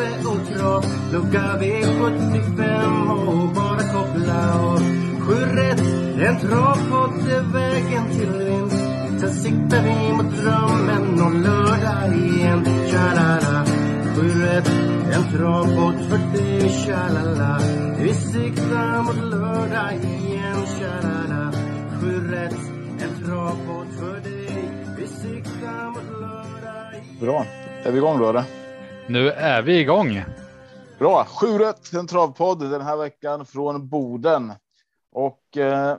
kaffe och Trav Lucka V75 och bara koppla av Sju rätt, en travpott är vägen till vinst. Sen siktar vi mot drömmen om lördag igen. Tja-la-la. Sju rätt, en travpott för dig Tja-la-la. Vi siktar mot lördag igen. Tja-la-la. Sju rätt, en travpott för dig Vi siktar mot lördag igen. Bra. Är vi igång då eller? Nu är vi igång. Bra. Sju rätt, en travpodd den här veckan från Boden. Och eh,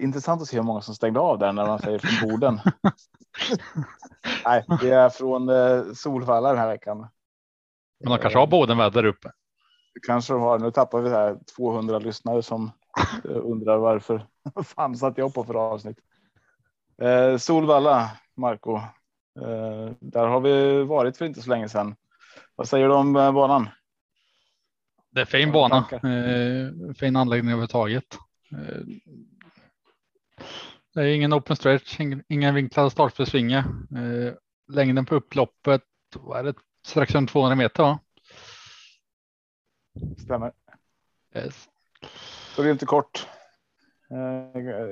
intressant att se hur många som stängde av där när man säger från Boden. Nej, det är från eh, Solvalla den här veckan. Men de kanske har Bodenväder där uppe. Kanske de har. Nu tappar vi här 200 lyssnare som eh, undrar varför fan satt jag på för avsnitt. Eh, Solvalla, Marco. Eh, där har vi varit för inte så länge sedan. Vad säger du om eh, banan? Det är fin bana. Eh, fin anläggning överhuvudtaget. Det är ingen open stretch, ingen, vinklad startförsvinge. Längden på upploppet, vad är det, strax under 200 meter va? Stämmer. Yes. Så det är inte kort.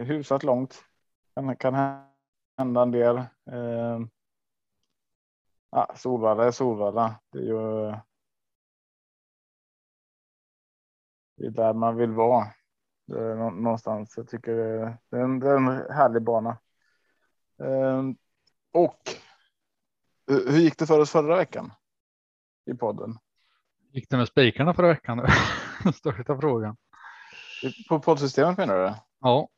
Hyfsat långt. Kan, kan hända en del. Ja, Solvalla är Solvalla. Det är ju. Det är där man vill vara. Det är nå- någonstans. Jag tycker det är en, det är en härlig bana. Eh, och. Hur hur gick det för oss förra veckan? I podden. Gick det med spikarna förra veckan? Största frågan. På poddsystemet menar du? Ja,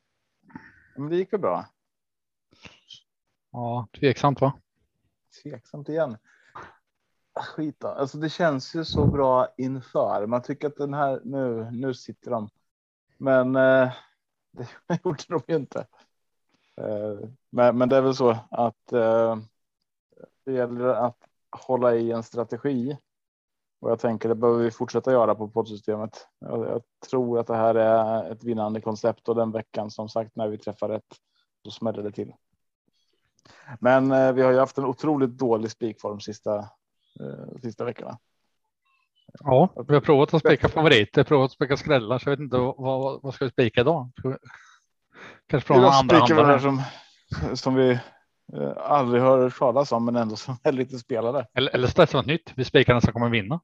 Men det gick väl bra? ja, tveksamt va? Tveksamt igen. Skit. Alltså det känns ju så bra inför. Man tycker att den här nu, nu sitter de. Men eh, det gjorde de ju inte. Eh, men, men det är väl så att eh, det gäller att hålla i en strategi. Och jag tänker det behöver vi fortsätta göra på poddsystemet. Jag, jag tror att det här är ett vinnande koncept och den veckan som sagt när vi träffar rätt då smäller det till. Men eh, vi har ju haft en otroligt dålig spikform sista, eh, sista veckorna. Ja, vi har provat att spika favoriter, provat att spika skrällar, så jag vet inte vad, vad, ska vi spika idag? Kanske Idag andra spikar vi handlare. som, som vi eh, aldrig hör talas om, men ändå som är lite spelade. Eller, eller vi något nytt. Vi spikar den som kommer vinna.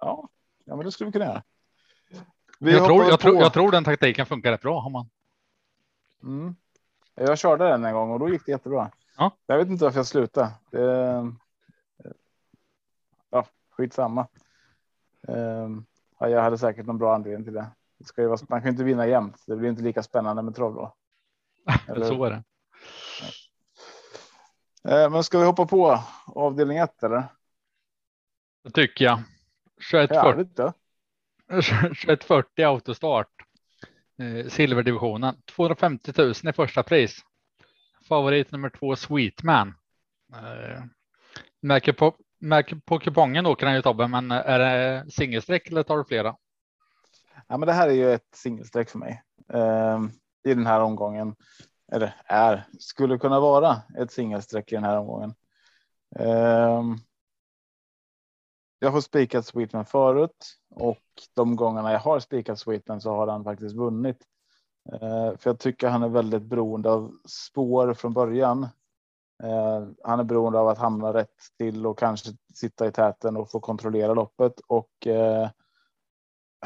Ja, ja, men det skulle vi kunna göra. Vi Jag tror, jag, tror, jag tror den taktiken funkar rätt bra. Har man. Mm. Jag körde den en gång och då gick det jättebra. Ja. Jag vet inte varför jag slutade. Det, ja, skitsamma. Um, ja, jag hade säkert någon bra anledning till det. det ska ju vara, man kan inte vinna jämt. Det blir inte lika spännande med trav då. Eller- Så är det. Eh, men ska vi hoppa på avdelning ett eller? Det tycker jag. 2140 Härligt då. 2140 autostart. Eh, silverdivisionen. 250 000 i första pris. Favorit nummer två Sweetman. Eh, märker, på, märker på kupongen åker han ju Tobbe, men är det singelsträck eller tar du flera? Ja, men det här är ju ett singelsträck för mig ehm, i den här omgången. Eller är skulle kunna vara ett singelsträck i den här omgången. Ehm, jag har spikat Sweetman förut och de gångerna jag har spikat Sweetman så har han faktiskt vunnit. Eh, för jag tycker han är väldigt beroende av spår från början. Eh, han är beroende av att hamna rätt till och kanske sitta i täten och få kontrollera loppet och eh,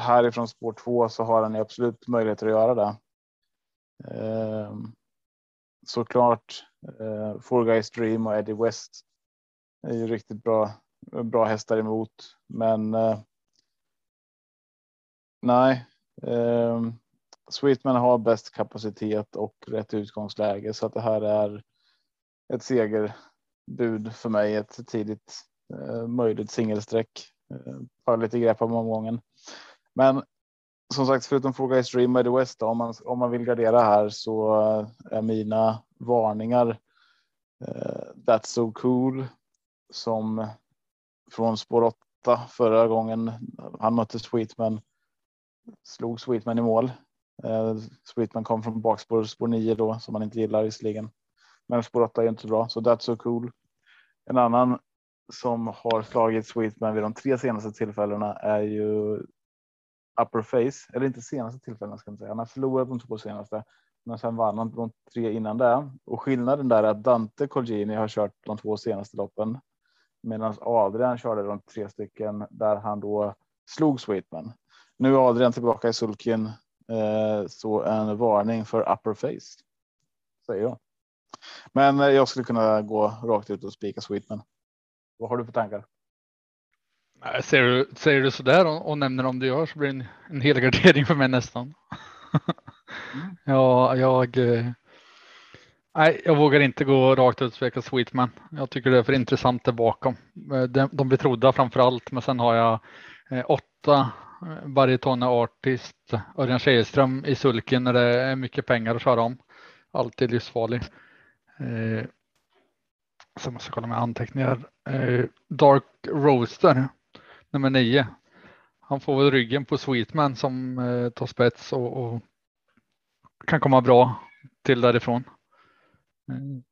härifrån spår två så har han ju absolut möjligheter att göra det. Eh, såklart eh, Four Guys Dream och Eddie West är ju riktigt bra, bra hästar emot, men eh, nej. Eh, Sweetman har bäst kapacitet och rätt utgångsläge så att det här är ett segerbud för mig. Ett tidigt eh, möjligt singelsträck. Eh, tar lite grepp om omgången. Men som sagt, förutom fråga i stream med West, om man om man vill gardera här så eh, är mina varningar. Eh, That's so cool som från spår 8 förra gången han mötte Sweetman. Slog Sweetman i mål. Eh, Sweetman kom från bakspår spår 9 då som man inte gillar visserligen. Men spår 8 är inte bra så that's so cool. En annan som har slagit Sweetman vid de tre senaste tillfällena är ju upper face eller inte senaste tillfällena ska man säga. Han har förlorat de två senaste, men sen vann han de tre innan det och skillnaden där är att Dante Colgini har kört de två senaste loppen medan Adrian körde de tre stycken där han då slog Sweetman. Nu är Adrian tillbaka i sulken eh, så en varning för upper face. Säger jag. Men eh, jag skulle kunna gå rakt ut och spika Sweetman. Vad har du för tankar? Säger du, säger du sådär och, och nämner om du gör så blir det en, en hel gardering för mig nästan. mm. Ja, jag. Nej, jag vågar inte gå rakt ut och sveka Sweetman. Jag tycker det är för intressant där bakom. Eh, de, de blir trodda framför allt, men sen har jag eh, åtta eh, baritone artist Örjan Kihlström i sulken när det är mycket pengar att köra om. Alltid livsfarlig. Eh, så måste jag kolla med anteckningar. Eh, Dark Roaster nummer nio. Han får väl ryggen på Sweetman som eh, tar spets och, och, kan komma bra till därifrån. Mm.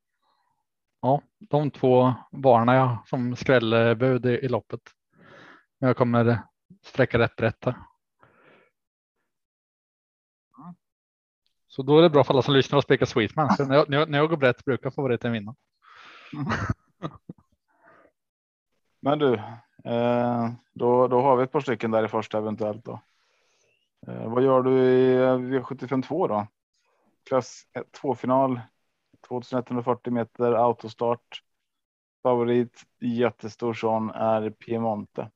Ja, de två varnar jag som skrällbud i, i loppet. Jag kommer sträcka rätt rätt här. Så då är det bra för alla som lyssnar och spekar Sweetman. Så när, jag, när jag går brett brukar favoriten vinna. Men du, eh, då, då har vi ett par stycken där i första eventuellt då. Eh, vad gör du i V75 2 då? Klass 2 final 2140 meter autostart. Favorit jättestor sån är Piemonte.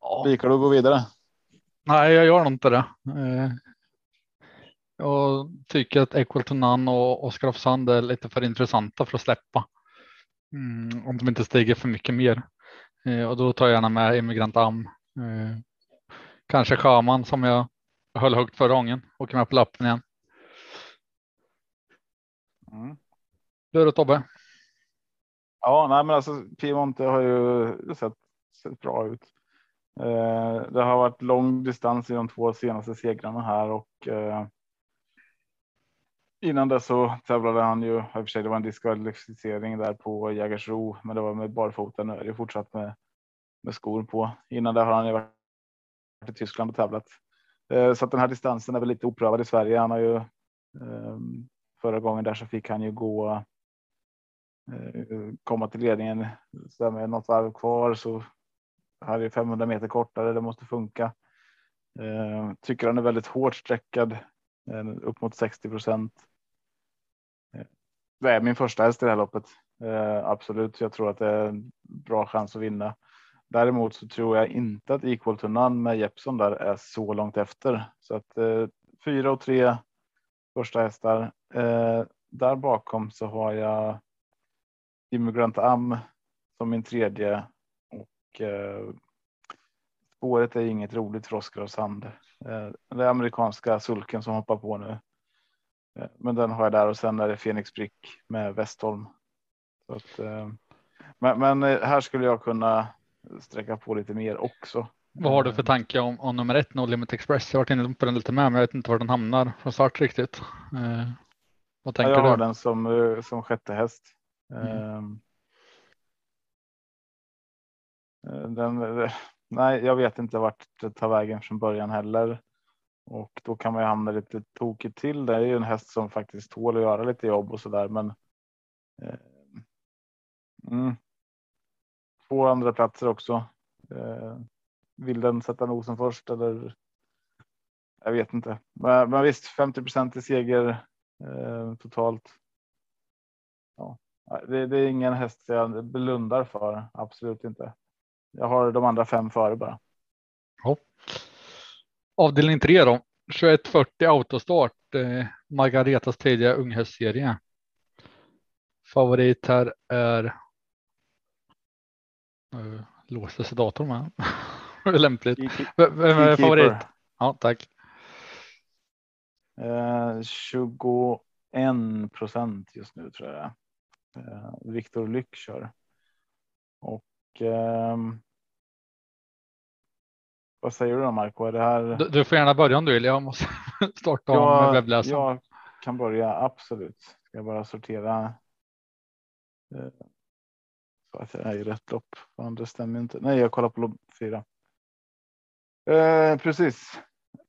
Ja. Spikar du går vidare? Nej, jag gör inte det. Eh, jag tycker att Equal None och Oskar of Sand är lite för intressanta för att släppa. Mm, om de inte stiger för mycket mer. Eh, och då tar jag gärna med Immigrant Am. Eh, kanske Schaman som jag höll högt förra gången. Åker med på lappen igen. Mm. Du då Tobbe? Ja, nej, men alltså Piemonte har ju sett, sett bra ut. Eh, det har varit lång distans i de två senaste segrarna här och eh, Innan det så tävlade han ju, i och för sig det var en diskvalificering där på Jägersro, men det var med barfota. Nu är det fortsatt med, med skor på. Innan det har han ju varit i Tyskland och tävlat. Eh, så att den här distansen är väl lite oprövad i Sverige. Han har ju eh, förra gången där så fick han ju gå eh, komma till ledningen så med något varv kvar så här är 500 meter kortare. Det måste funka. Eh, tycker han är väldigt hårt sträckad eh, upp mot 60 procent. Eh, det är min första häst i det här loppet. Eh, absolut, jag tror att det är en bra chans att vinna. Däremot så tror jag inte att Equal to None med Jeppson där är så långt efter. Så att eh, fyra och tre första hästar. Eh, där bakom så har jag Immigrant Am som min tredje och eh, spåret är inget roligt för Oskar Sand. Eh, det är amerikanska sulken som hoppar på nu. Eh, men den har jag där och sen är det Phoenix Brick med Westholm. Att, eh, men, men här skulle jag kunna sträcka på lite mer också. Vad har du för tanke om, om nummer ett, No Limit Express? Jag har varit inne på den lite med, men jag vet inte var den hamnar från start riktigt. Eh, vad tänker jag du? Har den som, som sjätte häst. Mm. Den, nej, jag vet inte vart det tar vägen från början heller. Och då kan man ju hamna lite tokigt till. Det är ju en häst som faktiskt tål att göra lite jobb och så där. Men. Eh, mm. Två andra platser också. Eh, vill den sätta nosen först eller? Jag vet inte, men, men visst 50% i seger eh, totalt. Ja, det, det, är ingen häst jag blundar för. Absolut inte. Jag har de andra fem före bara. Ja. Avdelning 3 då. 2140 autostart. Eh, Margaretas tredje unghästserie. favorit här är. Uh, låste sig datorn med. Lämpligt. Vem är favorit? Ja, tack. Eh, 21 procent just nu tror jag. Eh, Viktor Lyck kör. Och eh, vad säger du då Marco? Är det här? Du, du får gärna börja om du vill. Jag måste starta om webbläsaren. Jag kan börja absolut. Ska jag bara sortera. Eh, så att jag är i rätt lopp. Det stämmer inte. Nej, jag kollar på lopp fyra. Eh, precis.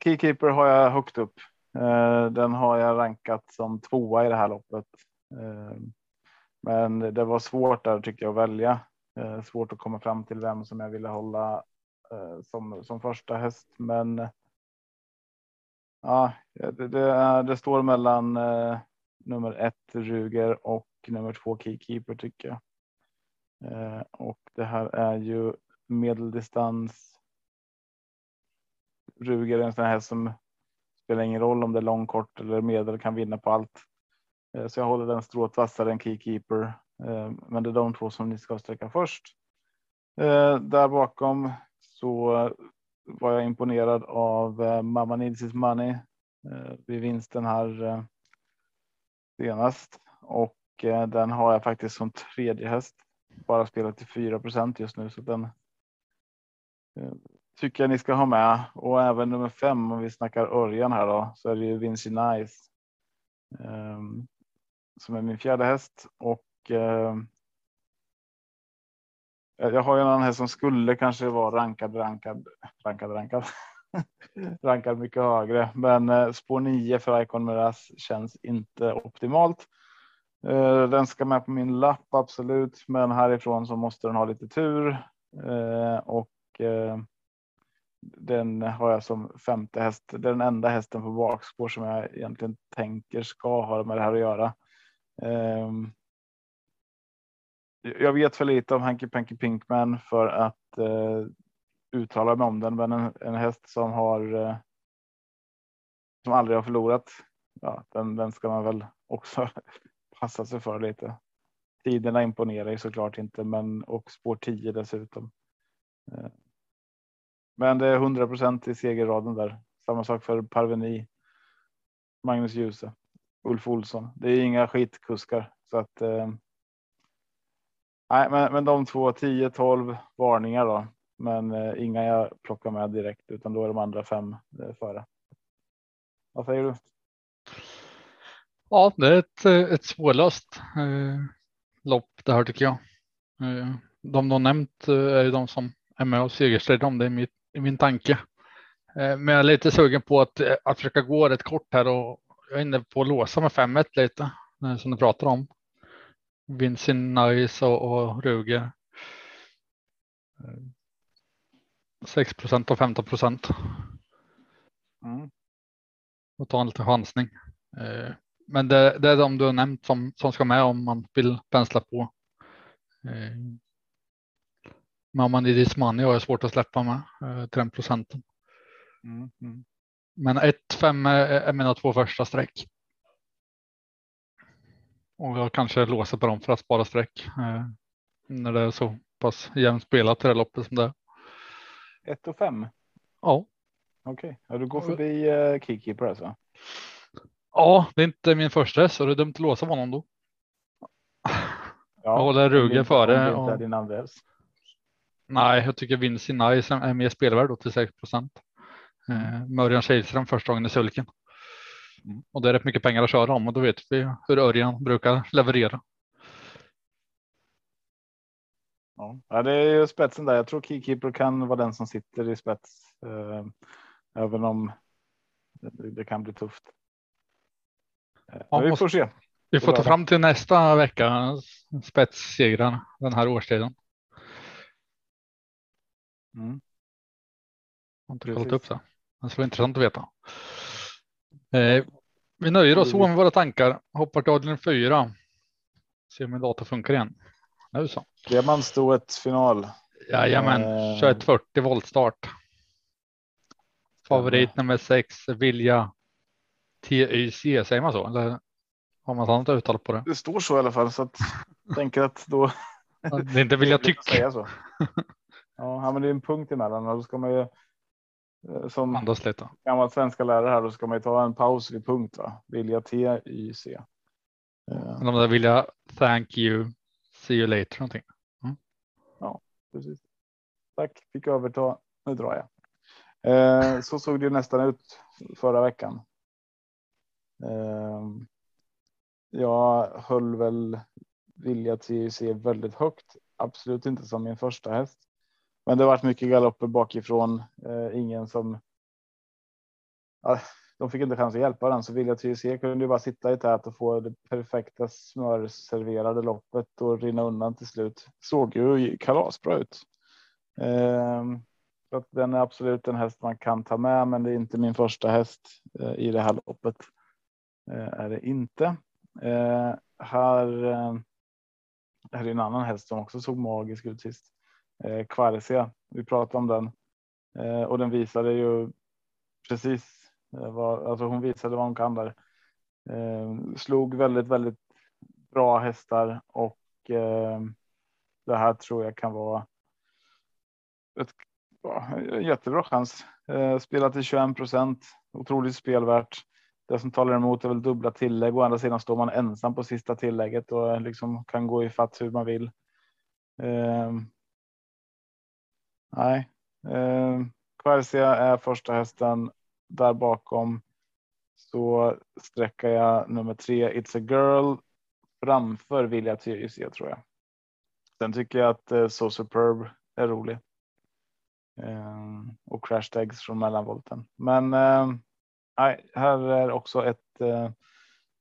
Keykeeper har jag högt upp. Eh, den har jag rankat som tvåa i det här loppet. Eh, men det var svårt där tyckte jag att välja. Eh, svårt att komma fram till vem som jag ville hålla som, som första häst. Men ja, det, det, det står mellan nummer ett Ruger och nummer två Keykeeper tycker jag. och det här är ju medeldistans Ruger är en sån här som spelar ingen roll om det är lång, kort eller medel kan vinna på allt. Eh, så jag håller den strået vassare än Keykeeper. Eh, men det är de två som ni ska sträcka först. Eh, där bakom så var jag imponerad av Mamma Needs His Money vid vinsten här senast och den har jag faktiskt som tredje häst. Bara spelat till 4% just nu så den tycker jag ni ska ha med och även nummer fem om vi snackar Örjan här då så är det ju Vinci Nice. Um, som är min fjärde häst och um, jag har ju en annan häst som skulle kanske vara rankad, rankad, rankad, rankad, rankad mycket högre. Men uh, spår 9 för Icon Miraz känns inte optimalt. Uh, den ska med på min lapp absolut, men härifrån så måste den ha lite tur uh, och ehm, den har jag som femte häst. Det är den enda hästen på bakspår som jag egentligen tänker ska ha med det här att göra. Um, jag vet för lite om Hanky Panky Pinkman för att uh, uttala mig om den, men en, en häst som har uh, som aldrig har förlorat. Ja, den, den ska man väl också passa sig för lite. Tiderna imponerar ju såklart inte, men och spår 10 dessutom. Uh, men det är 100% i segerraden där. Samma sak för Parveni. Magnus Djuse, Ulf Olsson. Det är inga skitkuskar så att. Eh, nej, men, men de två 10 12 varningar då, men eh, inga jag plockar med direkt utan då är de andra fem eh, före. Vad säger du? Ja, det är ett, eh, ett svårlöst eh, lopp det här tycker jag. Eh, de du nämnt eh, är ju de som är med och segerstrid om det är mitt i min tanke. Eh, men jag är lite sugen på att, eh, att försöka gå rätt kort här och jag är inne på att låsa med 5-1 lite eh, som du pratar om. Vincent Nice och, och Ruger. 6 procent och 15 procent. Mm. Och ta en liten chansning. Men det, det, är de du har nämnt som, som ska med om man vill pensla på. Mamman i Dismani har jag svårt att släppa med eh, 3 procenten. Mm, mm. Men 1-5 är mina två första streck. Och jag kanske låser på dem för att spara streck eh, när det är så pass jämnt spelat i det loppet som det är. 1 och 5? Ja. Okej, okay. ja, du går förbi eh, Keykeeper alltså? Ja, det är inte min första så det är dumt att låsa honom då. Ja, jag håller Ruger före. Och... Din andra häst. Nej, jag tycker Vinci Nice är mer spelvärd 86 procent. Eh, Mörjan Kihlström första gången i sulken. Mm. Och det är rätt mycket pengar att köra om och då vet vi hur Örjan brukar leverera. Ja, det är ju spetsen där. Jag tror Keykeeper kan vara den som sitter i spets. Eh, även om det, kan bli tufft. Eh, ja, vi får se. Vi får ta fram till nästa vecka spetssegrar den här årstiden. Mm. Har inte kollat upp det. Det skulle vara intressant att veta. Eh, vi nöjer oss så med våra tankar. Hoppar till avdelning fyra. Se om min dator funkar igen. Nu så. Diamantstoet final. Jajamän, eh. 2140 voltstart. Favorit nummer sex, Vilja TYC, säger man så? Eller Har man ett annat uttal på det? Det står så i alla fall så att jag tänker att då. Det inte vill jag tycka. Säga så. Ja, men det är en punkt emellan och då ska man ju. eh, Som Andas lite. gammal svenska lärare här, då ska man ju ta en paus vid punkt. Va? Vilja T Y C. Eh, Men om det vill jag thank you. See you later någonting. precis. Tack, fick överta. Nu drar jag. Eh, så såg det ju nästan ut förra veckan. Eh, jag höll väl vilja till se väldigt högt. Absolut inte som min första häst. Men det har varit mycket galopper bakifrån. Eh, ingen som. Ja, de fick inte chans att hjälpa den så vilja till se kunde ju bara sitta i tät och få det perfekta smörserverade loppet och rinna undan till slut. Såg ju kalasbra ut. Eh, så att den är absolut en häst man kan ta med, men det är inte min första häst eh, i det här loppet. Eh, är det inte. Eh, här. Eh, här är en annan häst som också såg magisk ut sist. Eh, Quarcia. Vi pratade om den eh, och den visade ju precis eh, vad alltså hon visade vad hon kan där. Eh, slog väldigt, väldigt bra hästar och eh, det här tror jag kan vara ett jättebra chans. spela spelat till 21 procent. Otroligt spelvärt. Det som talar emot är väl dubbla tillägg. Å andra sidan står man ensam på sista tillägget och liksom kan gå i fatt hur man vill. Nej, eh, Quercia är första hästen. Där bakom så sträcker jag nummer tre It's a girl framför Vilja Tyresö tror jag. Sen tycker jag att eh, So Superb är rolig. Eh, och Crash Tags från mellanvolten. Men eh, här är också ett eh,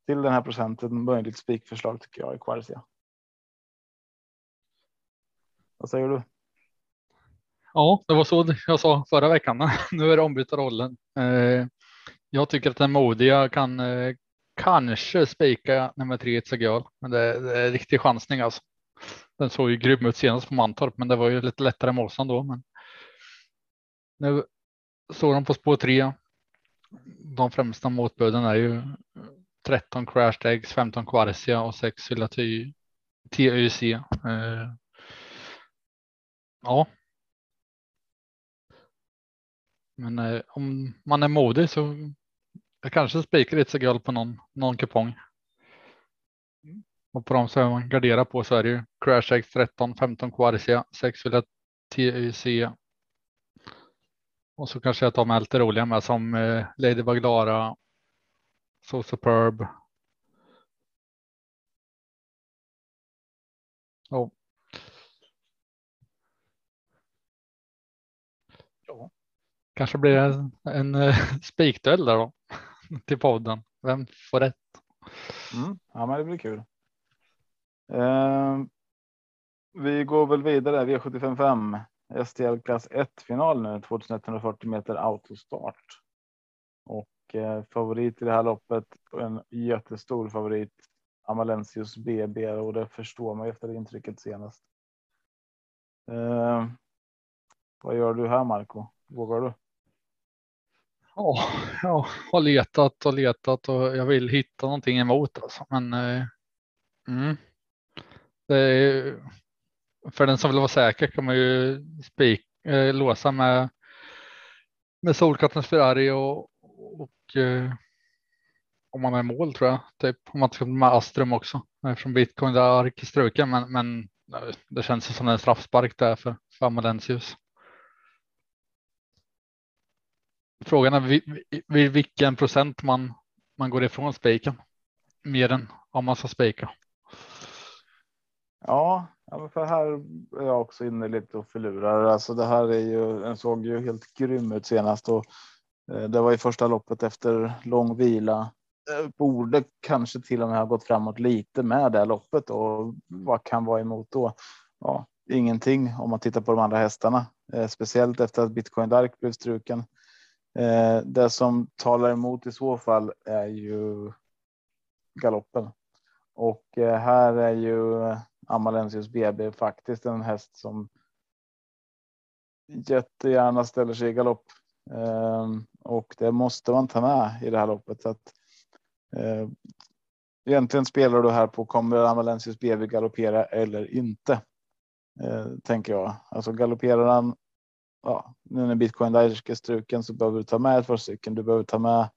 till den här procenten möjligt spikförslag tycker jag i Quarcia. Vad säger du? Ja, det var så jag sa förra veckan. Nu är det ombytta rollen. Eh, jag tycker att den modiga kan eh, kanske spika nummer tre It's a men det, det är riktig chansning alltså. Den såg ju grym ut senast på Mantorp, men det var ju lite lättare motstånd då. Men nu står de på spår tre. De främsta motbuden är ju 13 Crash Eggs, 15 Quarcia och 6 Villa TYC. Eh, ja. Men eh, om man är modig så jag kanske spikar lite guld på någon, någon kupong. Och på dem som man garderar på så är det ju Crash X13, 15 Quarcia, 6 Villa TYC eh, och så kanske jag tar med lite roliga med som eh, Lady Baglara. So Superb. Oh. Ja. Kanske blir det en, en eh, spikduell där då till podden. Vem får rätt? Mm. Ja, men det blir kul. Eh, vi går väl vidare. V755 STL klass 1 final nu 2140 meter autostart. Och eh, favorit i det här loppet och en jättestor favorit. Amalensius BB och det förstår man efter intrycket senast. Eh, vad gör du här Marco? Vågar du? Ja, jag har letat och letat och jag vill hitta någonting emot alltså. Men eh, mm, det är, för den som vill vara säker kan man ju spik, eh, låsa med med Solkattens Ferrari och, och eh, om man är i mål tror jag. Typ om man ska med Astrum också eftersom Bitcoin där är struken. Men, men det känns som en straffspark där för, för Amalensius. Frågan är vid, vid vilken procent man, man går ifrån spiken. Mer än om man ska spika. Ja, för här är jag också inne lite och förlurar. Alltså det här är ju, den såg ju helt grym ut senast och eh, det var i första loppet efter lång vila. Eh, borde kanske till och med ha gått framåt lite med det här loppet och vad kan vara emot då? Ja, ingenting om man tittar på de andra hästarna, eh, speciellt efter att Bitcoin Dark blev struken. Eh, det som talar emot i så fall är ju galoppen. Och eh, här är ju Amalensius BB faktiskt en häst som jättegärna ställer sig i galopp. Eh, och det måste man ta med i det här loppet. Så att, eh, egentligen spelar du här på kommer Amalensius BB galoppera eller inte? Eh, tänker jag. Alltså galopperar han. Ja, nu när bitcoin där är struken så behöver du ta med ett par stycken. Du behöver ta med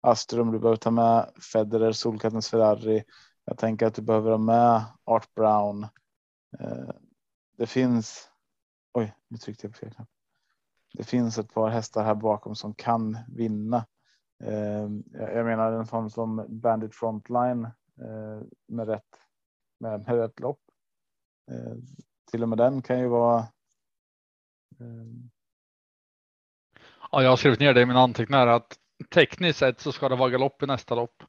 Astrum, du behöver ta med Federer, Solkattens Ferrari. Jag tänker att du behöver ha med Art Brown. Eh, det finns. Oj, nu tryckte jag på fel knapp. Det finns ett par hästar här bakom som kan vinna. Eh, jag menar en sån som Bandit Frontline eh, med rätt med, med rätt lopp. Till och med den kan ju vara. Ehm. Ja, jag har skrivit ner det i mina anteckningar att tekniskt sett så ska det vara galopp i nästa lopp.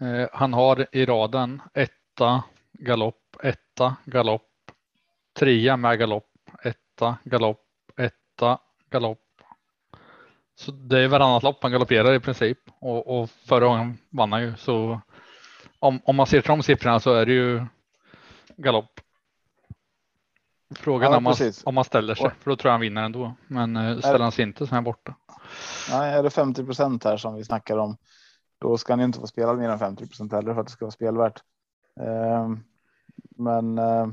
Eh, han har i raden etta galopp, etta galopp, trea med galopp, etta galopp, etta galopp. Så det är varannat lopp han galopperar i princip och, och förra gången vann han ju så. Om, om man ser till de siffrorna så är det ju galopp. Frågan ja, om, man, om man ställer sig, för då tror jag han vinner ändå. Men eh, ställer han sig inte så är han borta. Nej, är det 50 procent här som vi snackar om, då ska han inte få spela mer än 50 procent heller för att det ska vara spelvärt. Eh, men eh,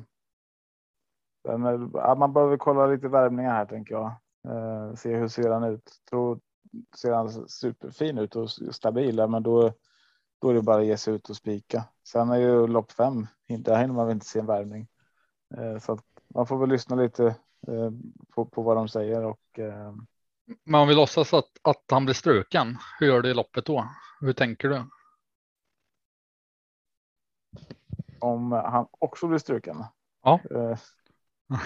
man behöver kolla lite värmningar här tänker jag. Eh, se hur ser han ut? Tror, ser han superfin ut och stabil, men då, då är det bara att ge sig ut och spika. Sen är ju lopp fem, där hinner man väl inte se en värmning. Så att man får väl lyssna lite eh, på, på vad de säger och. Eh, men om vi låtsas att, att han blir struken, hur gör du i loppet då? Hur tänker du? Om han också blir struken? Ja. Eh,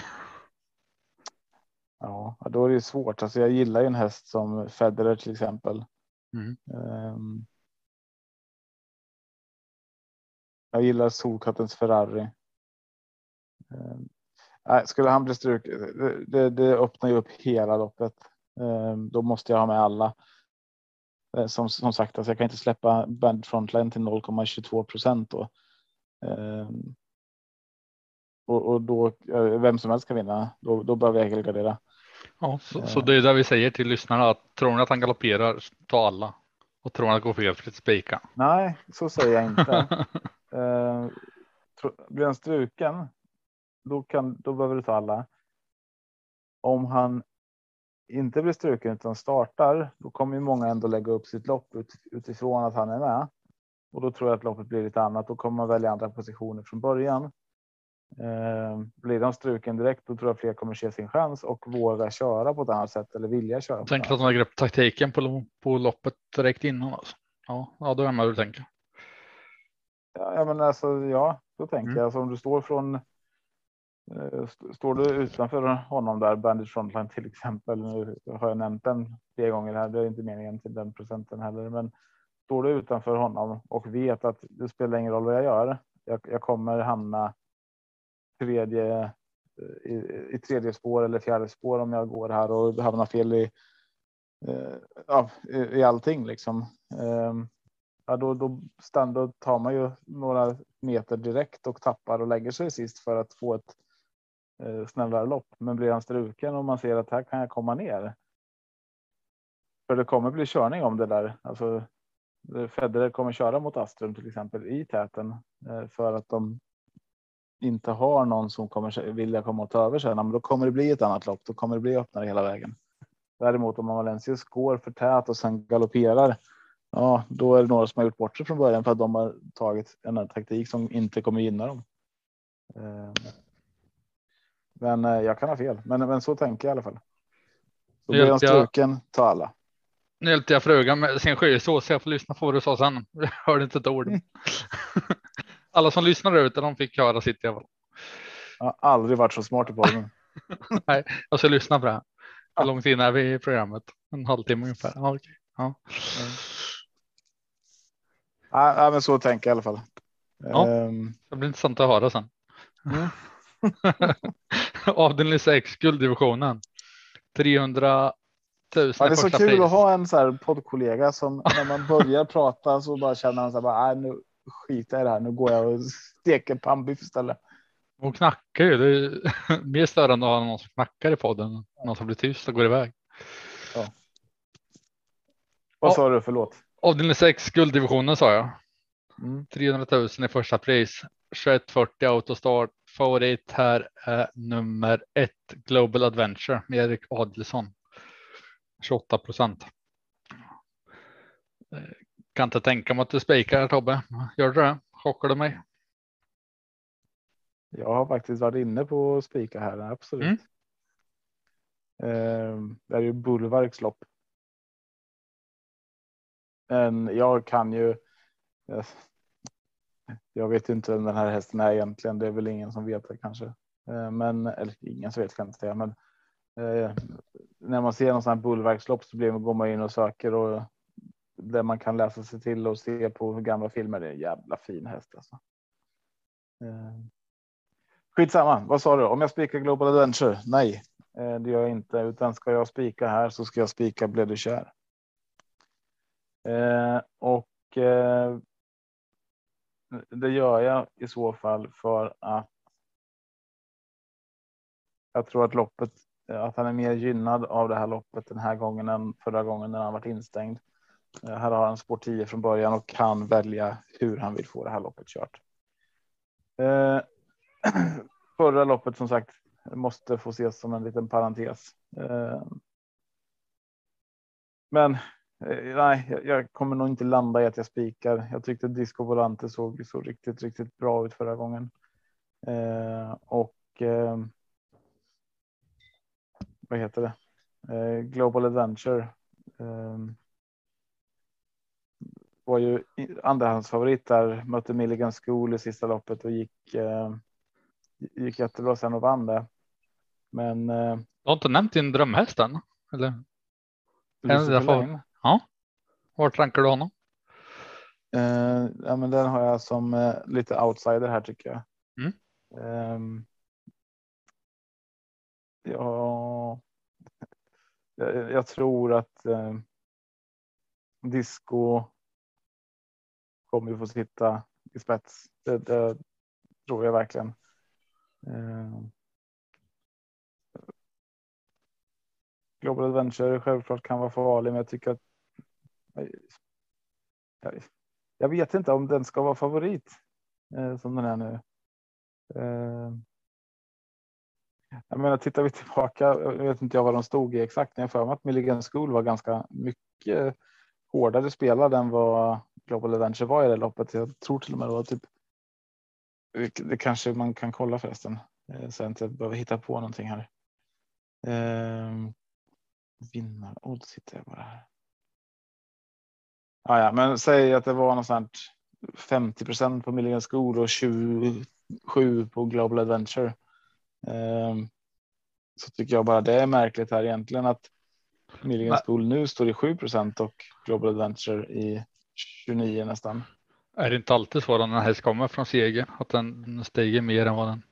Ja, då är det svårt. Alltså jag gillar ju en häst som Federer till exempel. Mm. Um, jag gillar Solkattens Ferrari. Um, skulle han bli struken, det, det, öppnar ju upp hela loppet. Um, då måste jag ha med alla. Eh, som, som sagt, alltså jag kan inte släppa Band Frontline till 0,22 procent då. och, och, då vem som helst kan vinna. Då, då behöver jag helgardera. Ja, så, så, det är det vi säger till lyssnarna att tror ni att han galopperar, ta alla. Och tror ni att det går för spika. Nej, så säger jag inte. uh, blir han struken, då, kan, då behöver du ta alla. Om han inte blir struken utan startar, då kommer ju många ändå lägga upp sitt lopp ut, utifrån att han är med. Och då tror jag att loppet blir lite annat. Då kommer man välja andra positioner från början. Eh, blir de struken direkt, då tror jag fler kommer se sin chans och våga köra på ett annat sätt eller vilja köra. Tänker att de lägger upp taktiken på, på loppet direkt innan. Alltså. Ja, ja, då är man du tänker. Ja, men alltså, ja, så tänker mm. jag. Alltså, om du står från. Eh, står du utanför honom där, Bandit Frontline till exempel. Nu har jag nämnt den tre gånger här. Det är inte meningen till den procenten heller, men står du utanför honom och vet att det spelar ingen roll vad jag gör. Jag, jag kommer hamna tredje eh, i, i tredje spår eller fjärde spår om jag går här och hamnar fel i, eh, ja, i, allting liksom. Ehm, ja, då, då, stand, då tar man ju några meter direkt och tappar och lägger sig sist för att få ett Eh, snällare lopp. Men blir han struken och man ser att här kan jag komma ner. För det kommer bli körning om det där. Alltså, Federer kommer köra mot Astrum till exempel i täten eh, för att de inte har någon som kommer vilja komma och ta över sen, men då kommer det bli ett annat lopp. Då kommer det bli öppnare hela vägen. Däremot om Valencius går för tät och sen galopperar. Ja, då är det några som har gjort bort sig från början för att de har tagit en taktik som inte kommer gynna dem. Eh, men eh, jag kan ha fel, men, men så tänker jag i alla fall. Så blir han struken, ta alla. Nu hjälpte jag frugan med sin sjösås, så jag får lyssna på vad du sa sen. Jag hörde inte ett ord. Mm. alla som lyssnar där ute, de fick höra sitt i alla fall. Jag har aldrig varit så smart i podden. Nej, jag ska lyssna på det här. Hur långt in är vi i programmet? En halvtimme ungefär. Ja, okay. ja. Ja. ja, men så tänker jag i alla fall. Ja, um... det blir intressant att höra sen. Mm. Avdelning 6, gulddivisionen. 300 000 ja, det är så kul pris. att ha en så här poddkollega som när man börjar prata så bara känner man så här, bara, nu, skita i det här. Nu går jag och steker pannbiff istället. Hon knackar ju. Det är mer störande att ha någon som knackar i podden. Någon som blir tyst och går iväg. Ja. Vad sa du? Förlåt. Avdelning 6 gulddivisionen sa jag. Mm. 300 000 i första pris. 2140 autostart. Favorit här är nummer ett Global Adventure med Erik Adelsson. 28 procent. Eh, Kan inte tänka mig att du spikar Tobbe. Gör du det? Chockar du mig? Jag har faktiskt varit inne på att spika här, absolut. Mm. Eh, det är ju Bulwarks lopp. Men jag kan ju. Jag vet inte vem den här hästen är egentligen. Det är väl ingen som vet det kanske. Eh, men eller ingen som vet kan jag inte säga. Men eh, när man ser någon sån här bullverkslopp så blir man, går man in och söker och det man kan läsa sig till och se på gamla filmer. Det är en jävla fin häst alltså. Eh, Skitsamma, vad sa du? Om jag spikar Global Adventure? Nej, eh, det gör jag inte, utan ska jag spika här så ska jag spika Blev du kär. Eh, och eh, det gör jag i så fall för att. Jag tror att loppet, att han är mer gynnad av det här loppet den här gången än förra gången när han varit instängd. Eh, här har han spår 10 från början och kan välja hur han vill få det här loppet kört. Eh, förra loppet som sagt måste få ses som en liten parentes. Eh, men nej, jag- kommer nog inte landa i att jag spikar. Jag tyckte Disco Volante såg så riktigt, riktigt bra ut förra gången. Eh, och eh, vad heter det? Eh, Global Adventure. Eh, var ju andrahandsfavorit där, mötte Milligan School i sista loppet och gick, eh, gick jättebra sen och vann det. Men eh, Du har inte nämnt din drömhäst än? Eller Lucifer jag Lane, vart rankar du honom? eh, ja, men den har jag som eh, lite outsider här tycker jag. Mm. Ehm, ja, jag, jag tror att eh, Disco kommer ju få sitta i spets. Det, det tror jag verkligen. Ehm, Global Adventure självklart kan vara farlig, men jag tycker att. Jag, vet inte om den ska vara favorit eh, som den är nu. Eh, jag menar, tittar vi tillbaka, jag vet inte jag vad de stod i exakt, men jag har för mig att Milligan School var ganska mycket hårdare spelad än vad Global Adventure var i det loppet. Jag tror till och med det var typ. Det kanske man kan kolla förresten. Eh, så jag inte behöver hitta på någonting här. Eh, Vinnarodds hittar jag bara här. Ja, ja, men säg att det var något sånt 50% på Milligan School och 27 på Global Adventure. Ehm, så tycker jag bara det är märkligt här egentligen att Milligan. School nu står i 7% och Global Adventure i 29 nästan. Är det inte alltid så när en häst kommer från seger att den stiger mer än vad den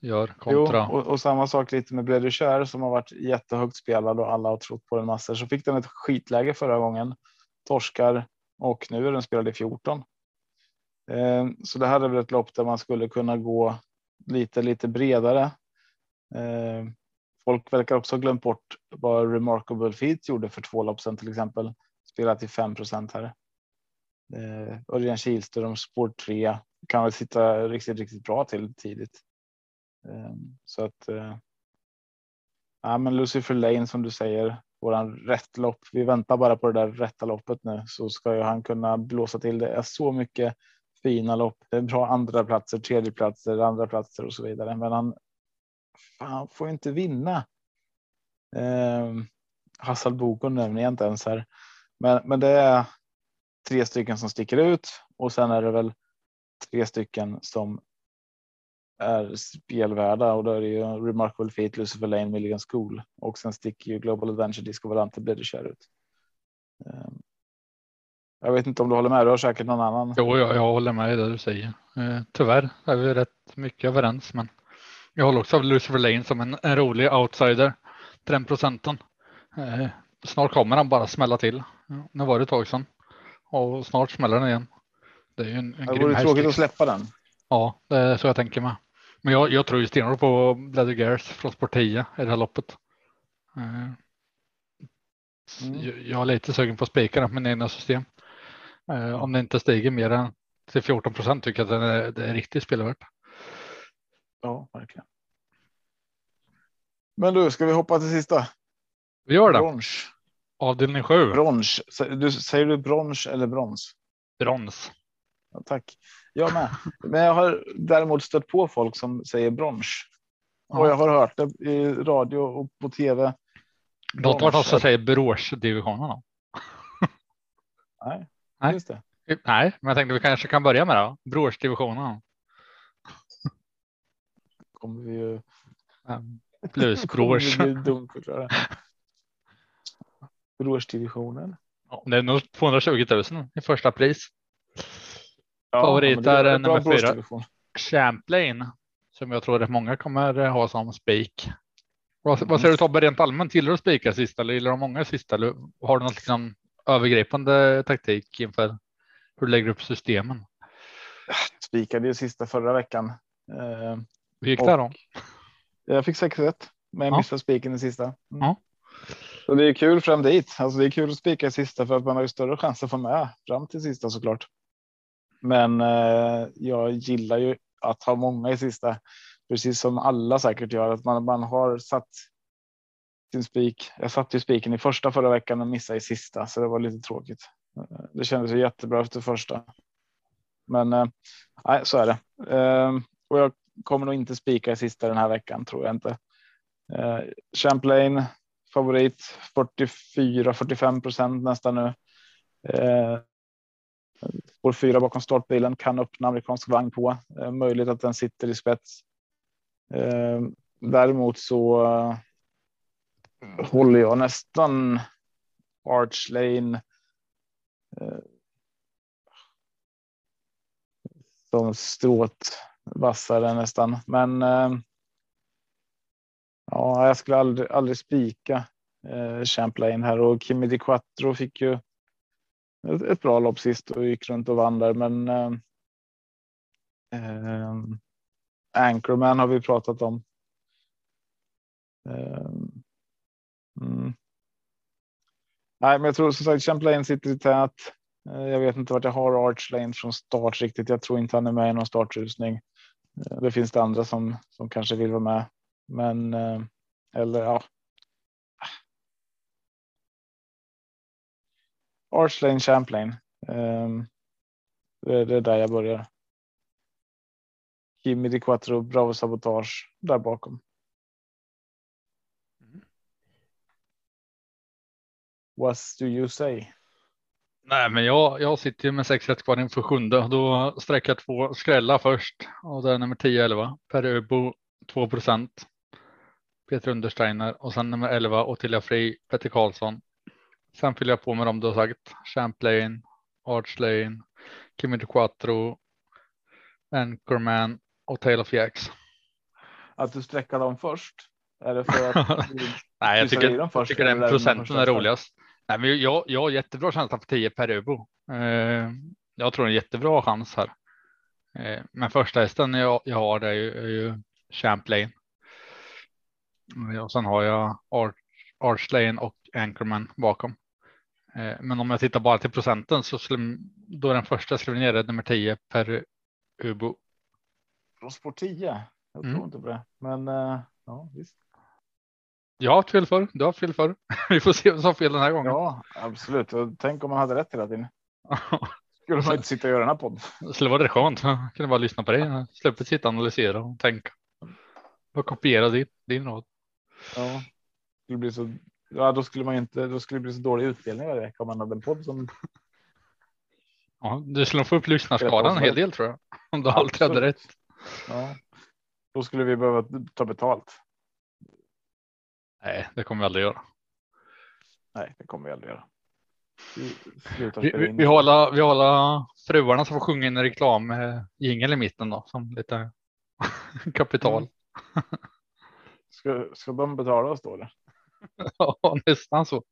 gör kontra? Jo, och, och samma sak lite med kär som har varit jättehögt spelad och alla har trott på den massor. Så fick den ett skitläge förra gången. Torskar och nu är den spelad i 14. Eh, så det här är väl ett lopp där man skulle kunna gå lite, lite bredare. Eh, folk verkar också ha glömt bort vad Remarkable Feet gjorde för två lopp sedan till exempel. Spelat till 5% här. Eh, Örjan Kihlström spår 3 kan väl sitta riktigt, riktigt bra till tidigt. Så att. Ja, men Lucifer Lane som du säger, våran rätt lopp. Vi väntar bara på det där rätta loppet nu så ska ju han kunna blåsa till. Det är så mycket fina lopp. Det är bra andra platser, tredje platser, andra platser och så vidare. Men han han får inte vinna. Eh, Hassal Bokon nämner jag inte ens här, men, men det är tre stycken som sticker ut och sen är det väl tre stycken som är spelvärda och då är det ju Remarkable Feat, Lucifer Lane, Milligan School och sen sticker ju Global Adventure Disco det kör ut. Ehm, Jag vet inte om du håller med. Du har säkert någon annan. Jo, jag, jag håller med i det du säger. Eh, tyvärr är vi rätt mycket överens, men jag håller också av Lucifer Lane som en, en rolig outsider. till Den procenten. Eh, snart kommer han bara smälla till. Nu var det ett tag sedan och snart smäller den igen. Det är ju en, en Det vore tråkigt att släppa den. Ja, det är så jag tänker med. Men jag, jag tror ju stenhårt på Bladder Gears från Sport 10 i det här loppet. Eh, Mm. jag, jag är lite sugen på att spika den med egna system. Eh, om det inte stiger mer än till 14 procent tycker jag att det är, det är riktigt spelvärt. Ja, verkligen. Men du, ska vi hoppa till sista? Vi gör det. Brons. Avdelning 7. Brons. Du, säger du brons eller brons? Brons. Ja, tack. Jag med. Men jag har däremot stött på folk som säger brons. Och jag har hört det i radio och på tv. Låt vara någon som säger Boråsdivisionen. Nej, Nej. just det. Nej, men jag tänkte vi kanske kan börja med det. Boråsdivisionen. Kommer vi ju. Plus dumförklarade. Boråsdivisionen. Ja, Det är nog 220 000 i första pris. Ja, Favorit är är nummer fyra. Champlain som jag tror att många kommer ha som spik. Vad, vad säger du Tobbe rent allmänt? Gillar du spika sist eller gillar du många sist? Eller har du något liksom övergripande taktik inför hur du lägger upp systemen? Spikade ju sista förra veckan. Eh, Hur gick det då? Jag fick 6 rätt, men jag Ja. missade spiken i sista. Mm. Ja. Så det är kul fram dit. Alltså det är kul att spika i sista för att man har ju större chans att få med fram till sista såklart. Men eh, jag gillar ju att ha många i sista, precis som alla säkert gör. Att man, man har satt sin spik. Jag satte ju spiken i första förra veckan och missade i sista, så det var lite tråkigt. Eh, det kändes ju jättebra efter första. Men eh, så är det. Eh, och jag kommer nog inte spika i sista den här veckan tror jag inte. Eh, Champlain favorit 44 45 procent nästan nu. Eh, spår fyra bakom startbilen kan öppna amerikansk vagn på. Eh, möjligt att den sitter i spets. Eh, däremot så eh, håller jag nästan Arch Lane. Eh, som strået vassare nästan, men. Eh, ja, jag skulle aldrig, aldrig spika eh, Champlain här och Kimi Di Quattro fick ju ett, ett bra lopp sist och gick runt och vann där, men. Eh, eh, Anchorman har vi pratat om. Eh, mm. Nej, men jag tror som sagt Champlain sitter i tät. Eh, Jag vet inte vart jag har Archlane från start riktigt. Jag tror inte han är med i någon startrusning. Eh, Det finns det andra som som kanske vill vara med, men eh, eller ja. Archlane Champlain. Um, ehm, Det, det är där jag börjar. Kimi Di Quattro, Bravo Sabotage där bakom. What do you say? Nej, men jag, jag sitter ju med sex rätt kvar inför sjunde. Då sträcker jag två skrälla först och det är nummer 10 11 Per Öbo 2 procent. Peter Understeiner och sen nummer 11 Ottilia Frey, Petter Karlsson. Sen fyller jag på med dem du har sagt. Champlain, Arch Lane, Kimi de Quattro, Anchorman och Tale of Jacks. Att du sträcker dem först? Är det för att du Nej, jag tycker, dem jag först, tycker eller den procenten är roligast. Nej, men jag, jag har jättebra känsla för 10 per Öbo. Eh, jag tror en jättebra chans här. Eh, men första hästen jag, jag har det är ju, är ju Champlain. Och sen har jag Arch, Arch Lane och Anchorman bakom. Eh, men om jag tittar bara till procenten så skulle då är den första skriven ner nummer 10 per Ubo. Från spår 10? Jag Mm. tror inte på det, men eh, ja visst. Jag har haft fel förr, du har haft fel förr. Vi får se vem som har fel den här gången. Ja, absolut. Och tänk om man hade rätt hela tiden. Skulle man inte sitta och göra den här podden. Det skulle vara rätt skönt. Jag kunde bara lyssna på dig. Sluppit sitta och analysera och tänka. Och kopiera din, din råd. Ja, det skulle bli så. Ja, då skulle man inte. Då skulle det bli så dålig utdelning varje vecka om man hade en podd som. Ja, du skulle få upp lyssnarskadan en hel del tror jag. Om du alltid hade rätt. Ja, då skulle vi behöva ta betalt. Nej, det kommer vi aldrig göra. Nej, det kommer vi aldrig göra. Vi Vi, vi, vi, håller, vi håller fruarna som får sjunga en reklam med jingel i mitten då som lite kapital. Mm. Ska, ska de betala oss då? Eller? Ja, nästan så.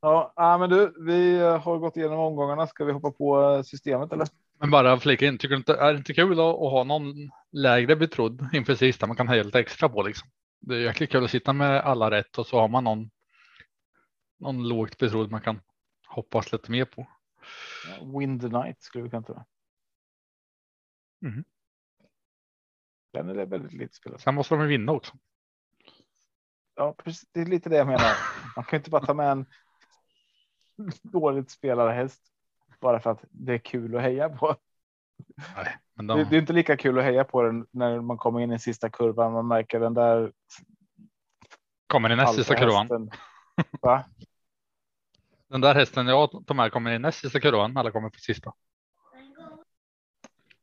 Ja, ja, men du, vi har gått igenom omgångarna. Ska vi hoppa på eh, systemet eller? Men bara flika in, tycker du inte, är det inte kul att, att ha någon lägre betrodd inför sista man kan höja lite extra på liksom? Det är jäkligt kul att sitta med alla rätt och så har man någon. Någon lågt betrodd man kan hoppas lite mer på. Wind the night skulle vi kunna ta. Mhm. Den är väldigt lite spelad. Sen måste de ju vinna också. Ja, precis. Det är lite det jag menar. Man kan inte bara ta med en dåligt spelad häst bara för att det är kul att heja på. Nej, men Det, de, det är inte lika kul att heja på den när man kommer in i sista kurvan. Man märker den där kommer i näst sista kurvan. Den där hästen jag tar med kommer i näst sista kurvan. Alla kommer på sista.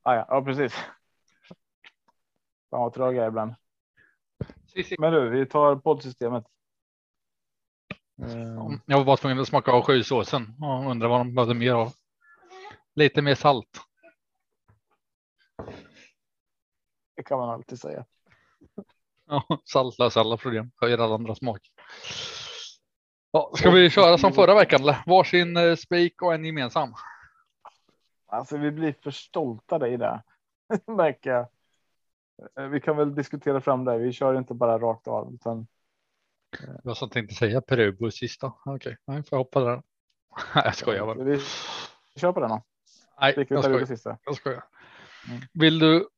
Ah, ja, ja, precis. Fan vad trög jag är ibland. Men du, vi tar poddsystemet. Eh, Jag var bara tvungen att smaka av sjusåsen och undrar vad de behövde mer av. Lite mer salt. Det kan man alltid säga. Ja, salt löser alla problem. Höjer alla andra smak. Ja, ska vi köra som förra veckan eller? Varsin eh, spik och en gemensam. Alltså, vi blir för stolta i det. Märker jag. Eh, Vi kan väl diskutera fram det. Vi kör inte bara rakt av utan Jag som tänkte säga Perubo sista. Okej, nej, får jag hoppa där. Jag skojar bara. Vi kör på den då. Nej, jag skojar. sista. Jag skojar. Mm. Vill du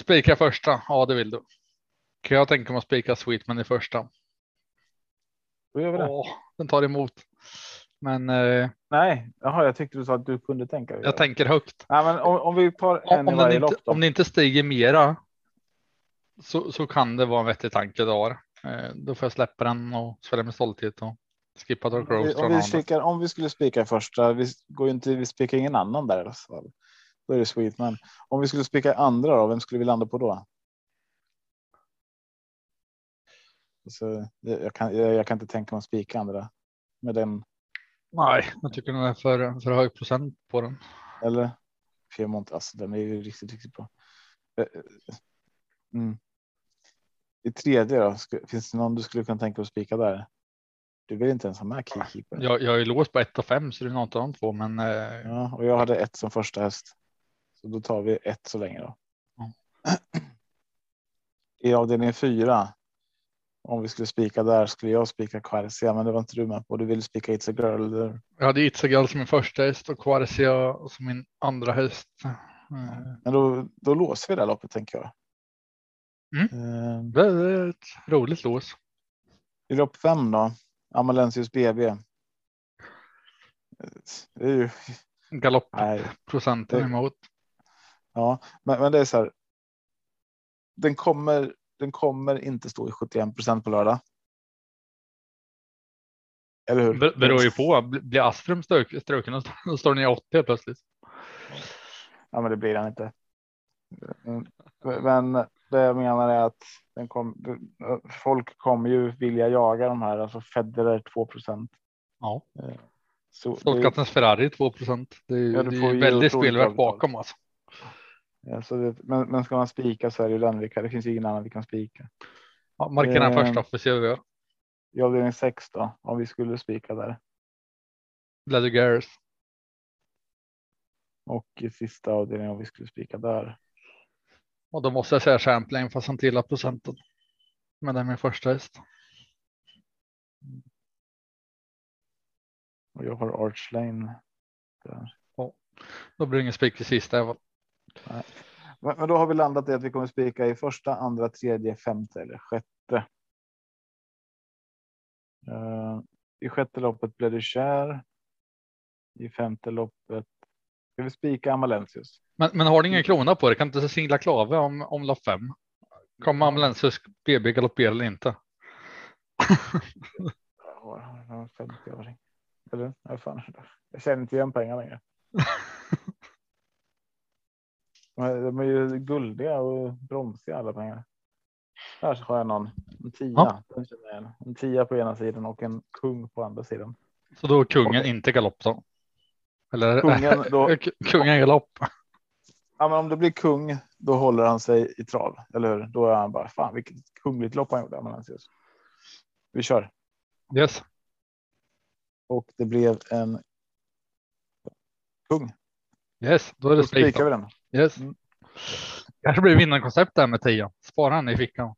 spika första? Ja, det vill du. Kan jag tänka mig att spika Sweetman i första? Då gör vi det. Åh, den tar emot. Men eh, Nej, jaha, jag tyckte du sa att du kunde tänka jag tänker högt. Nej, men om, om vi tar en Om, i varje inte, lopp. Då. om det inte stiger mera. Så, så kan det vara en vettig tanke då. Eh, då får jag släppa den och svälja med stolthet och skippa Dark Om vi, Rose. om, vi spikar, om vi skulle spika första, vi går ju inte, vi spikar ingen annan där i alla fall. Då är det Sweetman. Om vi skulle spika andra då, vem skulle vi landa på då? Så, jag, jag, kan, jag, jag kan inte tänka mig att spika andra med den Nej, jag tycker den är för, för hög procent på den. eller Piemont. Alltså, den är ju riktigt, riktigt bra. Eh, eh, Mm. I tredje då, finns det någon du skulle kunna tänka dig att spika där? Du vill inte ens ha med Keykeeper. Jag, jag är låst på 1 och 5 så det är något av de två. Men eh, Ja, och jag hade ett som första häst. Så då tar vi ett så länge då. Ja. I avdelning fyra. Om vi skulle spika där skulle jag spika Quercia, men det var inte du med på. Du ville spika It's a girl. Eller? jag hade It's a Girl som min första häst och Quarcia som min andra häst. Eh, Men då, då låser vi det här loppet tänker jag. Mm. Eh, Det är ett roligt lås. I lopp fem då. Amalensius BB. Det är ju, Galoppprocenten emot. ja, men, men det är så här. Den kommer, den kommer inte stå i 71 procent på lördag. Eller hur? Be- Beror ju på. Bl- Blir Astrum struken då står den i 80 helt plötsligt. Ja, men det blir den inte. Men det jag menar är att den kom, folk kommer ju vilja jaga de här, alltså Federer 2 procent. Ja. Så det, Stålkattens Ferrari 2 procent. Det är, Ja, det är väldigt spelvärt bakom alltså. Ja, så det, men, men ska man spika så är det ju den vi kan. Det finns ju ingen annan vi kan spika. Ja, markera den Eh, första vi se vad vi gör. I avdelning 6 då, om vi skulle spika där. Leather Gears. Och i sista avdelningen om vi skulle spika där. Och då måste jag säga Champlain fast han tillhör procenten. Men det är min första häst. Och jag har Arch Lane. Där. Då blir det ingen spik i sista. även. Men, men då har vi landat i att vi kommer spika i första, andra, tredje, femte eller sjätte. Eh, I sjätte loppet blev det kär. I femte loppet. Ska vi spika Amalensius? Men, men har ni ingen krona på det? Kan inte singla klave om, om lopp fem? Kommer Amalensius BB galoppera eller inte? Jag har- jag har 50-åring. Eller? Ja, fan. Jag känner inte igen pengar längre. De är- ju guldiga och bromsiga alla pengar. Här har jag någon. En tia. Ja. En tia på ena sidan och en kung på andra sidan. Så då är kungen Okej. inte galopp då? Eller Kungen då- kungen galopp. Ja, men om det blir kung, då håller han sig i trav, eller hur? Då är han bara fan vilket kungligt lopp han gjorde. Vi kör Yes. och det blev en. Kung. Yes, då är det Då spik. spikar vi då. den. Yes. Mm. Kanske blir vinnarkoncept där med 10. Spara han i fickan.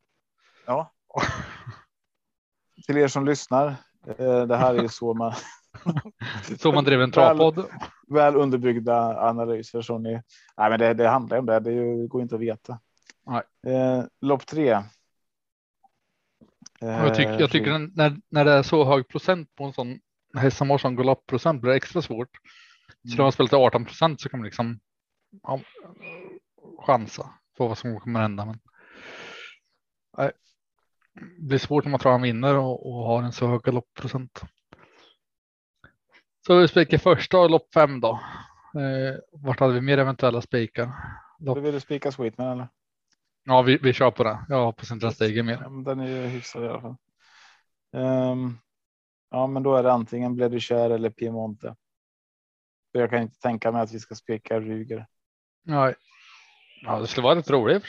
Ja. Till er som lyssnar. eh, Det här är ju så man. Så man drev en travpodd. Väl underbyggda analyser som ni. Nej, men det, det handlar om det. Det är ju, går inte att veta. Nej. Eh, lopp tre. Eh, Jag tycker, jag tycker den- när, när det är så hög procent på en sån häst som har sån galoppprocent blir det extra svårt. Så när man spelar till 18 procent så kan man liksom ja, chansa på vad som kommer hända. Men, nej, det blir svårt när man tror han vinner och, och har en så hög galoppprocent. Så vi spikar första och lopp fem då. Eh, vart hade vi mer eventuella spikar? Du ville spika Sweetman eller? Ja, vi, vi kör på det. Jag hoppas inte att stiger mer. Den är ju hyfsad i alla fall. Ehm, ja, men då är det antingen blev du kär eller Piemonte. För jag kan inte tänka mig att vi ska spika Ryger. Nej. Ja, det skulle vara rätt roligt.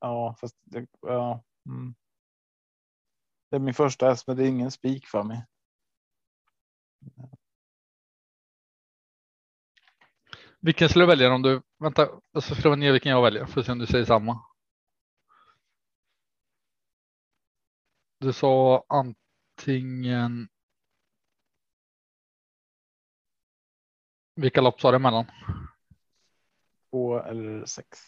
Ja, fast det, ja. Mm. Det är min första häst, men det är ingen spik för mig. Vilken skulle du välja om du vänta? Ska skriva ner vilken jag väljer för att se om du säger samma. Du sa antingen. Vilka lopp sa du emellan? Två eller sex.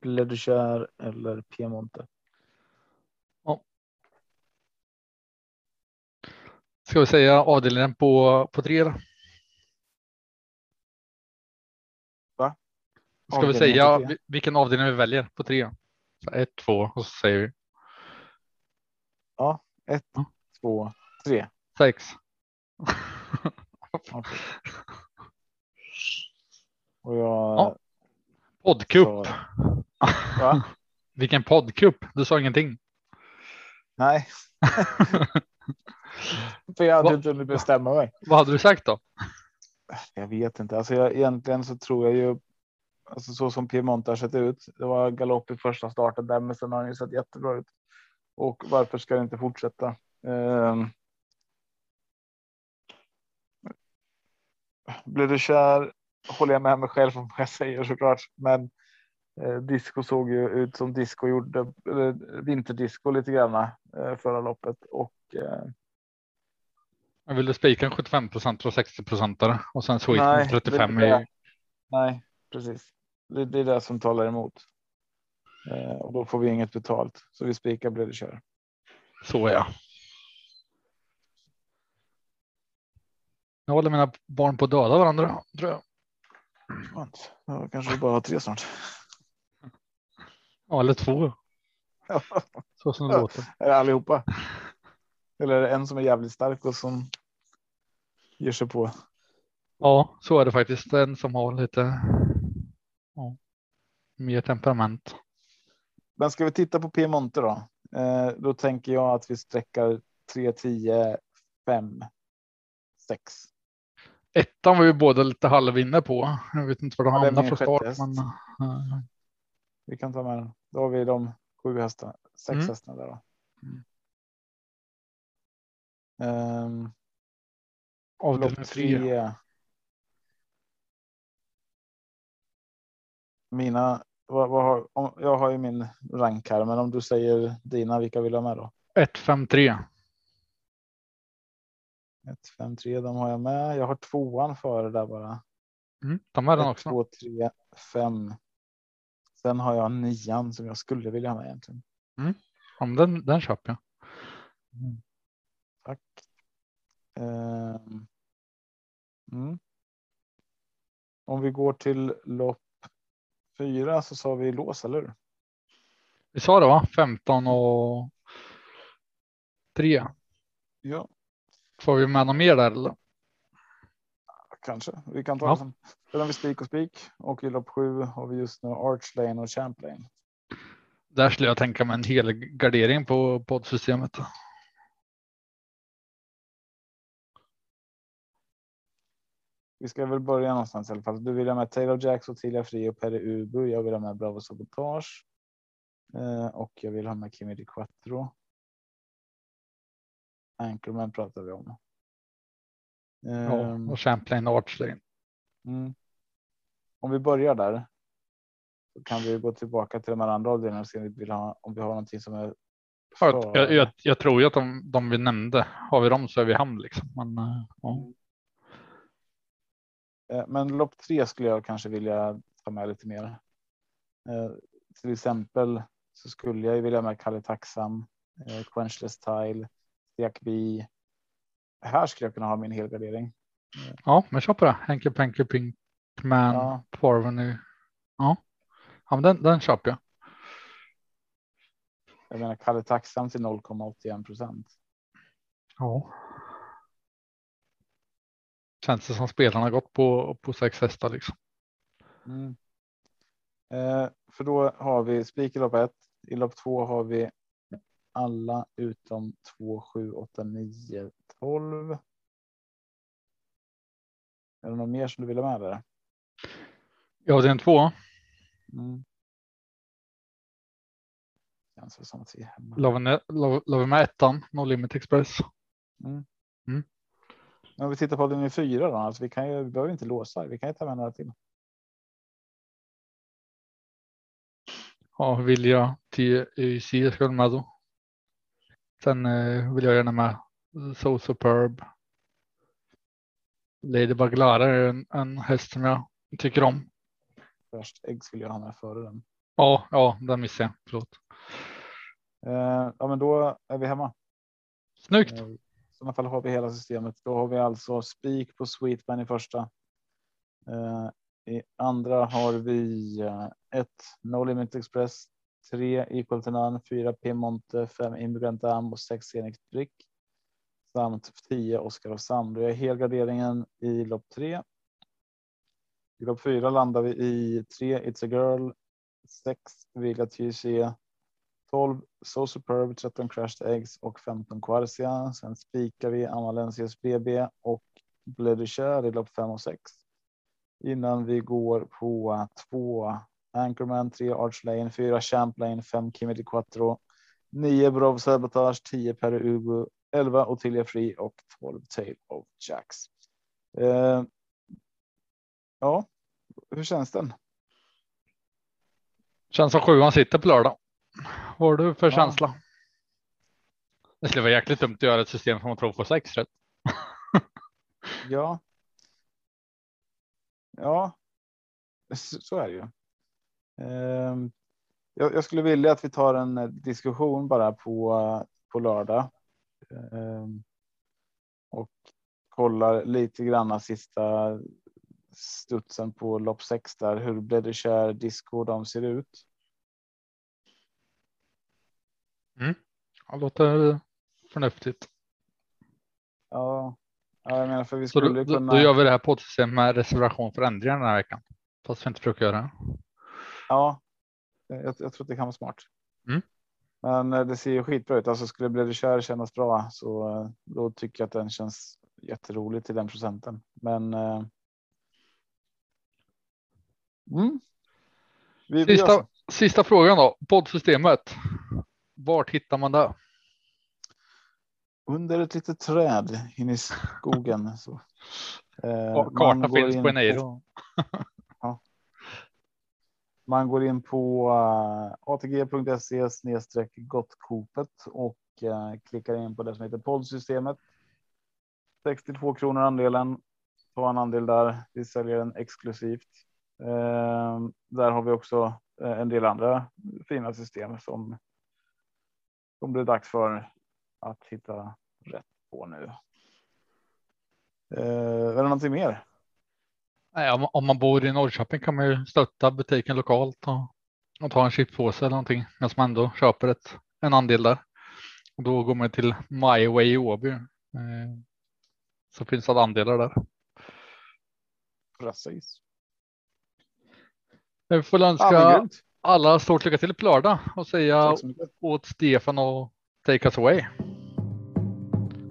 Blev du kär eller Piemonte? Ska vi säga avdelningen på på tre? Då? Va? Ska vi säga vilken avdelning vi väljer på tre? Så ett, två och så säger vi Ja, ett, Ja. två, tre. sex. Okej. Och jag. Ja. Poddcup. Så-? Vilken poddcup? Du sa ingenting. Nej. För jag hade Va? inte hunnit bestämma mig. Vad hade du sagt då? Jag vet inte. Alltså jag, egentligen så tror jag ju. Alltså så som Piemonte har sett ut. Det var galopp i första starten där, men sen har han ju sett jättebra ut. Och varför ska det inte fortsätta? Um, blir du kär? Håller jag med mig själv om vad jag säger såklart, men eh, disco såg ju ut som disco gjorde eller vinterdisco lite grann eh, förra loppet och eh, Jag ville spika en 75 procent och 60 procentare och sen Sweet Nej, med 35 det- i. Nej, precis. Det, det är det som talar emot. Eh, och då får vi inget betalt. Så vi spikar blir det kör. Så ja. Jag håller mina barn på att döda varandra tror jag. Skönt. Ja, kanske vi bara har tre snart. Ja, eller två. Så som det Ja. låter. Är det allihopa? Eller är det en som är jävligt stark och som ger sig på? Ja, så är det faktiskt. En som har lite ja, mer temperament. Men ska vi titta på Piemonte då? Eh, då tänker jag att vi sträckar 3, 10, 5, 6. Ettan var ju båda lite halvinne på. Jag vet inte var de Ja, min från start. Men, eh, Vi kan ta med den. Då har vi de sju hästarna, sex Mm. hästarna där då. Mm. Ehm, avdelning tre. Mina, vad, vad har, om, jag har ju min rank här, men om du säger dina, vilka vill ha med då? 1, 5, 3. 1, 5, 3, de har jag med. Jag har tvåan före där bara. Mm, ta med den 1, också. 2, 3, 5. Sen har jag nian som jag skulle vilja ha med egentligen. Ja, men den, den köper jag. Tack. Ehm, mm. Om vi går till lopp fyra så sa vi lås, eller hur? Vi sa det va? 15 och 3. Ja, Får vi med något mer där eller? kanske. Vi kan ta Ja. som. Sen har vi spik och spik och i lopp sju har vi just nu Arch Lane och Champ Lane. Där skulle jag tänka mig en hel gardering på poddsystemet. Vi ska väl börja någonstans i alla fall. Du vill ha med Taylor Jacks och Tillia Fri och Perry Ubu. Jag vill ha med Bravo Sabotage. Eh, och jag vill ha med Kimi Di Quattro. Anchorman pratar vi om. Ja, Ehm, och Champlain och Archlane. Mm. Om vi börjar där. Så kan vi gå tillbaka till de andra avdelningarna och se om vi, vill ha, om vi har någonting som är Jag, jag, jag, jag tror ju att de, de vi nämnde, har vi dem så är vi hamn liksom. Men, eh, ja. Eh, Men lopp tre skulle jag kanske vilja ta med lite mer. Eh, till exempel så skulle jag vilja med Kalle Tacksam, Quenchless Tile, B. Här skulle jag kunna ha min helgardering. ja, men kör på det. Henke Penke Pinkman Ja. Parveny. Ja, ja men den, den köper jag. Jag menar Kalle Tacksam till 0,81 procent. Ja. Känns det som spelarna gått på, på sex hästar liksom. Mm. Eh, för då har vi spik i lopp ett. I lopp två har vi alla utom 2, 7, 8, 9, 12. Är det något mer som du vill ha med där? Ja, det är en två. Mm. Känns som att vi är hemma. La vi med- ettan, No Limit Express. Men om vi tittar på avdelning fyra då, alltså vi kan ju, vi behöver inte låsa. Vi kan ju ta med några till. Ja, Vilja till YC ska med då. Sen eh, vill jag gärna med So Superb. Ladybug Lara är en, en häst som jag tycker om. Först ägg skulle jag ha med före den. Ja, ja, den missade jag. Förlåt. Eh, ja, men då är vi hemma. Snyggt. Eh, I sådana fall har vi hela systemet. Då har vi alltså spik på Sweetman i första. Eh, I andra har vi eh, ett No Limit Express, tre Equal to None, fyra Piemonte, fem Immigrant Am och sex Zenix Brick. Samt tio Oscar och Sam. Då är helgarderingen i lopp tre. I lopp fyra landar vi i tre It's a Girl, sex Villa TC, 12 So Superb, 13 Crashed Eggs och 15 Quarcia. Sen spikar vi Amalensius BB och Bledishare i lopp 5 och 6. Innan vi går på två Anchorman, 3 Arch Lane, 4 Champlain, 5 Kimi di Quattro, 9 Brov Sabotage, 10 Pere Ugo, 11 Ottilia Free och 12 Tale of Jacks. Eh, ja, hur känns den? Känns som sjuan sitter på lördag. Vad har du för Ja. känsla? Det skulle vara jäkligt dumt att göra ett system som man tror får sex rätt. Ja. Ja. Så är det ju. Ehm, Jag, skulle vilja att vi tar en eh, diskussion bara på, på lördag. Ehm, Och kollar lite granna sista studsen på lopp 6 där. Hur Bledishare, Disco de ser ut. Det låter förnuftigt. Ja, ja, jag menar för vi Så då, skulle då, kunna. då gör vi det här poddsystemet med reservation för ändringar den här veckan. Fast vi inte brukar göra det. Ja, jag, jag tror att det kan vara smart. Mm. Men eh, det ser ju skitbra ut. Alltså skulle bli kär kännas bra så eh, då tycker jag att den känns jätterolig till den procenten. Men. Eh, mm. Vi, vi Sista, så. sista frågan då. Poddsystemet. Vart hittar man det? Under ett litet träd inne i skogen. Så. Eh, Kartan finns in på Eneiro. Man går in på eh, uh, atg.se snedstreck gottkopet och uh, klickar in på det som heter poddsystemet. 62 kronor andelen. Ta en andel där. Vi säljer den exklusivt. Ehm, där har vi också eh, en del andra fina system som. Som det är dags för att hitta rätt på nu. Ehm, är det någonting mer? Nej, om, man bor i Norrköping kan man ju stötta butiken lokalt och, och ta en chipspåse eller någonting. Medan man ändå köper ett, en andel där. Och då går man till My Way i Åby. Eh, så finns det andelar där. Precis. Jag får Ja, önska grymt. alla stort lycka till på lördag och säga åt Stefan och take us away.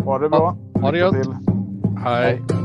Ha det bra. Ha det Lycka gött. till. Hej.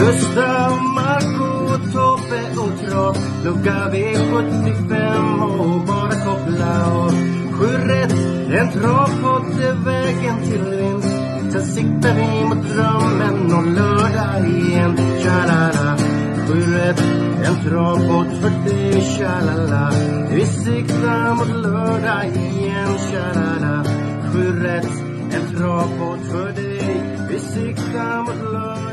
Gustav, Marco, Tobbe och Trav Lucka V75 och bara koppla av Sju rätt, en travpott är vägen till vinst. Sen siktar vi mot drömmen om lördag igen. Tja-la-la. Sju rätt, en travpott för dig Tja-la-la. Vi siktar mot lördag igen. Tja-la-la. Sju rätt, en travpott för dig Vi siktar mot lördag.